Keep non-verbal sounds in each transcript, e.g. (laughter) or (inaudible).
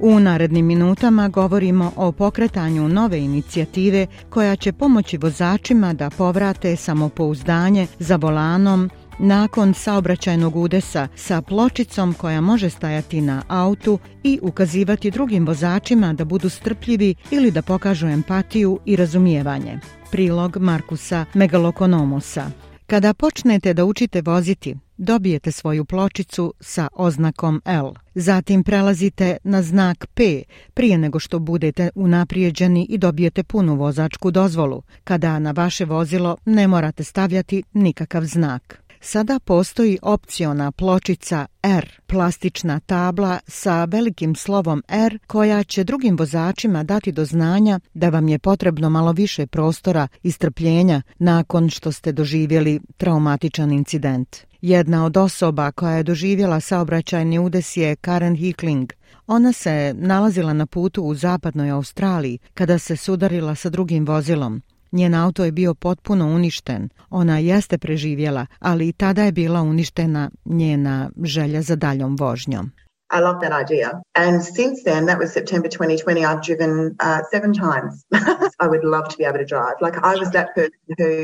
U narednim minutama govorimo o pokretanju nove inicijative koja će pomoći vozačima da povrate samopouzdanje za volanom nakon saobraćajnog udesa sa pločicom koja može stajati na autu i ukazivati drugim vozačima da budu strpljivi ili da pokažu empatiju i razumijevanje. Prilog Markusa Megalokonomosa. Kada počnete da učite voziti, dobijete svoju pločicu sa oznakom L. Zatim prelazite na znak P prije nego što budete unaprijeđeni i dobijete punu vozačku dozvolu, kada na vaše vozilo ne morate stavljati nikakav znak. Sada postoji opciona pločica R, plastična tabla sa velikim slovom R koja će drugim vozačima dati do znanja da vam je potrebno malo više prostora i strpljenja nakon što ste doživjeli traumatičan incident. Jedna od osoba koja je doživjela saobraćajni udes je Karen Hickling. Ona se nalazila na putu u zapadnoj Australiji kada se sudarila sa drugim vozilom. Njen auto je bio potpuno uništen. Ona jeste preživjela, ali i tada je bila uništena njena želja za daljom vožnjom. I love that idea. And since then, that was September 2020, I've driven uh, seven times. (laughs) I would love to be able to drive. Like I was that person who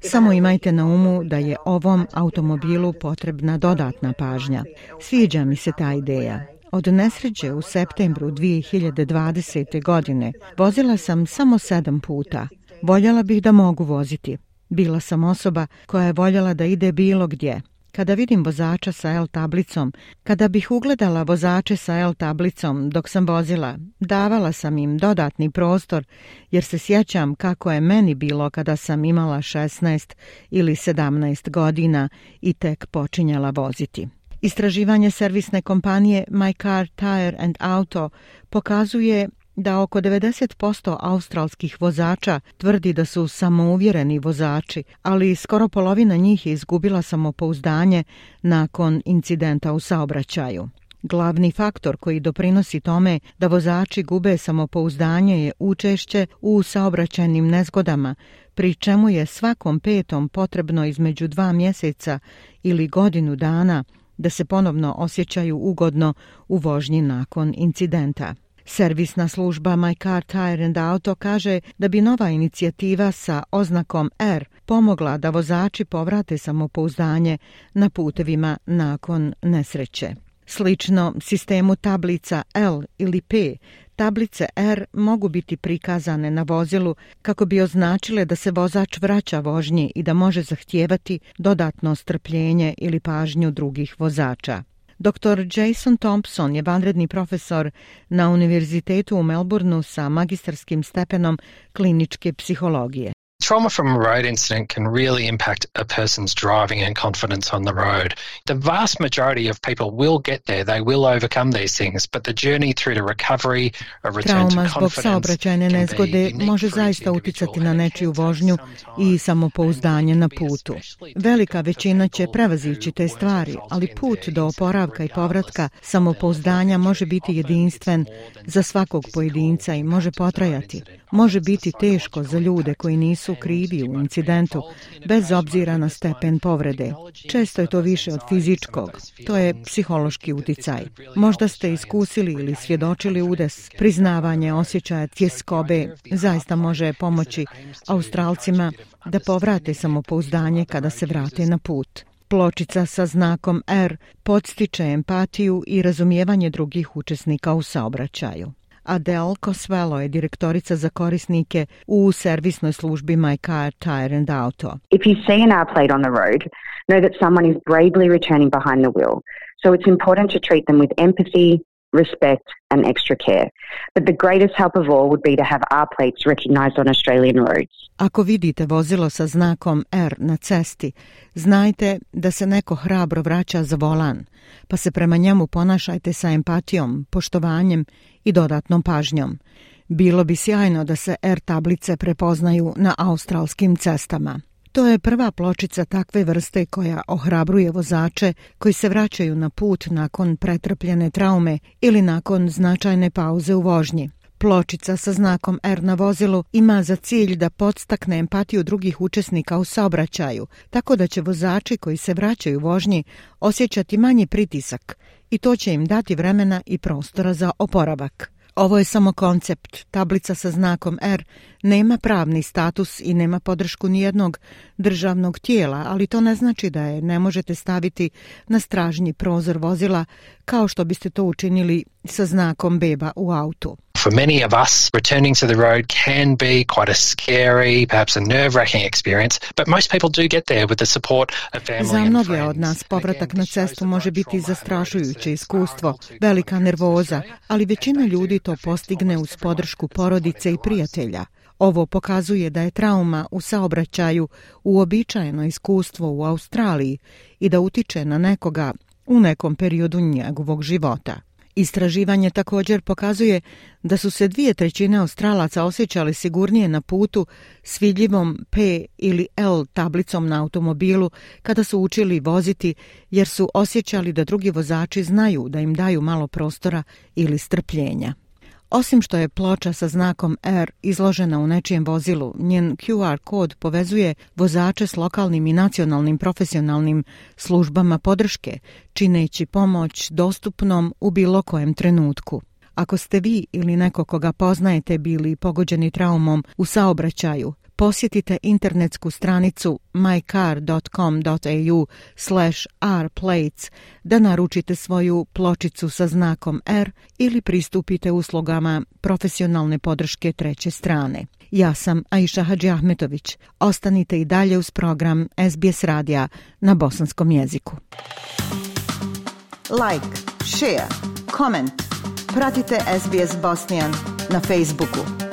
samo imajte na umu da je ovom automobilu potrebna dodatna pažnja. Sviđa mi se ta ideja. Od nesreće u septembru 2020. godine vozila sam samo sedam puta. Voljela bih da mogu voziti. Bila sam osoba koja je voljela da ide bilo gdje, kada vidim vozača sa L tablicom, kada bih ugledala vozače sa L tablicom dok sam vozila, davala sam im dodatni prostor jer se sjećam kako je meni bilo kada sam imala 16 ili 17 godina i tek počinjala voziti. Istraživanje servisne kompanije My Car Tire and Auto pokazuje da oko 90% australskih vozača tvrdi da su samouvjereni vozači, ali skoro polovina njih je izgubila samopouzdanje nakon incidenta u saobraćaju. Glavni faktor koji doprinosi tome da vozači gube samopouzdanje je učešće u saobraćajnim nezgodama, pri čemu je svakom petom potrebno između dva mjeseca ili godinu dana da se ponovno osjećaju ugodno u vožnji nakon incidenta. Servisna služba My Car Tire and Auto kaže da bi nova inicijativa sa oznakom R pomogla da vozači povrate samopouzdanje na putevima nakon nesreće. Slično sistemu tablica L ili P, tablice R mogu biti prikazane na vozilu kako bi označile da se vozač vraća vožnji i da može zahtijevati dodatno strpljenje ili pažnju drugih vozača. Dr. Jason Thompson je vanredni profesor na Univerzitetu u Melbourneu sa magistarskim stepenom kliničke psihologije trauma from a road incident can really impact a person's driving and confidence on the road. The vast majority of people will get there, they will overcome these things, but the journey through to recovery, a return Trauma zbog saobraćajne nezgode može zaista utjecati na nečiju vožnju i samopouzdanje na putu. Velika većina će prevazići te stvari, ali put do oporavka i povratka samopouzdanja može biti jedinstven za svakog pojedinca i može potrajati može biti teško za ljude koji nisu krivi u incidentu, bez obzira na stepen povrede. Često je to više od fizičkog, to je psihološki uticaj. Možda ste iskusili ili svjedočili udes, priznavanje osjećaja tjeskobe zaista može pomoći Australcima da povrate samopouzdanje kada se vrate na put. Pločica sa znakom R podstiče empatiju i razumijevanje drugih učesnika u saobraćaju. Adele Cosvelo je direktorica za korisnike u servisnoj službi My Car Tire and Auto. If you see an R plate on the road, know that someone is bravely returning behind the wheel. So it's important to treat them with empathy, respect, and extra care. But the greatest help of all would be to have our plates recognized on Australian roads. Ako vidite vozilo sa znakom R na cesti, znajte da se neko hrabro vraća za volan, pa se prema njemu ponašajte sa empatijom, poštovanjem i dodatnom pažnjom. Bilo bi sjajno da se R tablice prepoznaju na australskim cestama. To je prva pločica takve vrste koja ohrabruje vozače koji se vraćaju na put nakon pretrpljene traume ili nakon značajne pauze u vožnji. Pločica sa znakom R na vozilu ima za cilj da podstakne empatiju drugih učesnika u saobraćaju, tako da će vozači koji se vraćaju vožnji osjećati manji pritisak i to će im dati vremena i prostora za oporavak. Ovo je samo koncept. Tablica sa znakom R nema pravni status i nema podršku nijednog državnog tijela, ali to ne znači da je ne možete staviti na stražnji prozor vozila kao što biste to učinili sa znakom beba u autu for many of us, returning to the road can be quite a scary, perhaps a nerve wracking experience, but most people do get there with the support of family Za mnoge od nas povratak na cestu može biti zastrašujuće iskustvo, velika nervoza, ali većina ljudi to postigne uz podršku porodice i prijatelja. Ovo pokazuje da je trauma u saobraćaju uobičajeno iskustvo u Australiji i da utiče na nekoga u nekom periodu njegovog života. Istraživanje također pokazuje da su se dvije trećine Australaca osjećali sigurnije na putu s vidljivom P ili L tablicom na automobilu kada su učili voziti jer su osjećali da drugi vozači znaju da im daju malo prostora ili strpljenja. Osim što je ploča sa znakom R izložena u nečijem vozilu, njen QR kod povezuje vozače s lokalnim i nacionalnim profesionalnim službama podrške, čineći pomoć dostupnom u bilo kojem trenutku. Ako ste vi ili neko koga poznajete bili pogođeni traumom u saobraćaju, posjetite internetsku stranicu mycar.com.au slash rplates da naručite svoju pločicu sa znakom R ili pristupite uslogama profesionalne podrške treće strane. Ja sam Aisha Hadži Ahmetović. Ostanite i dalje uz program SBS radija na bosanskom jeziku. Like, share, comment. Pratite SBS Bosnijan na Facebooku.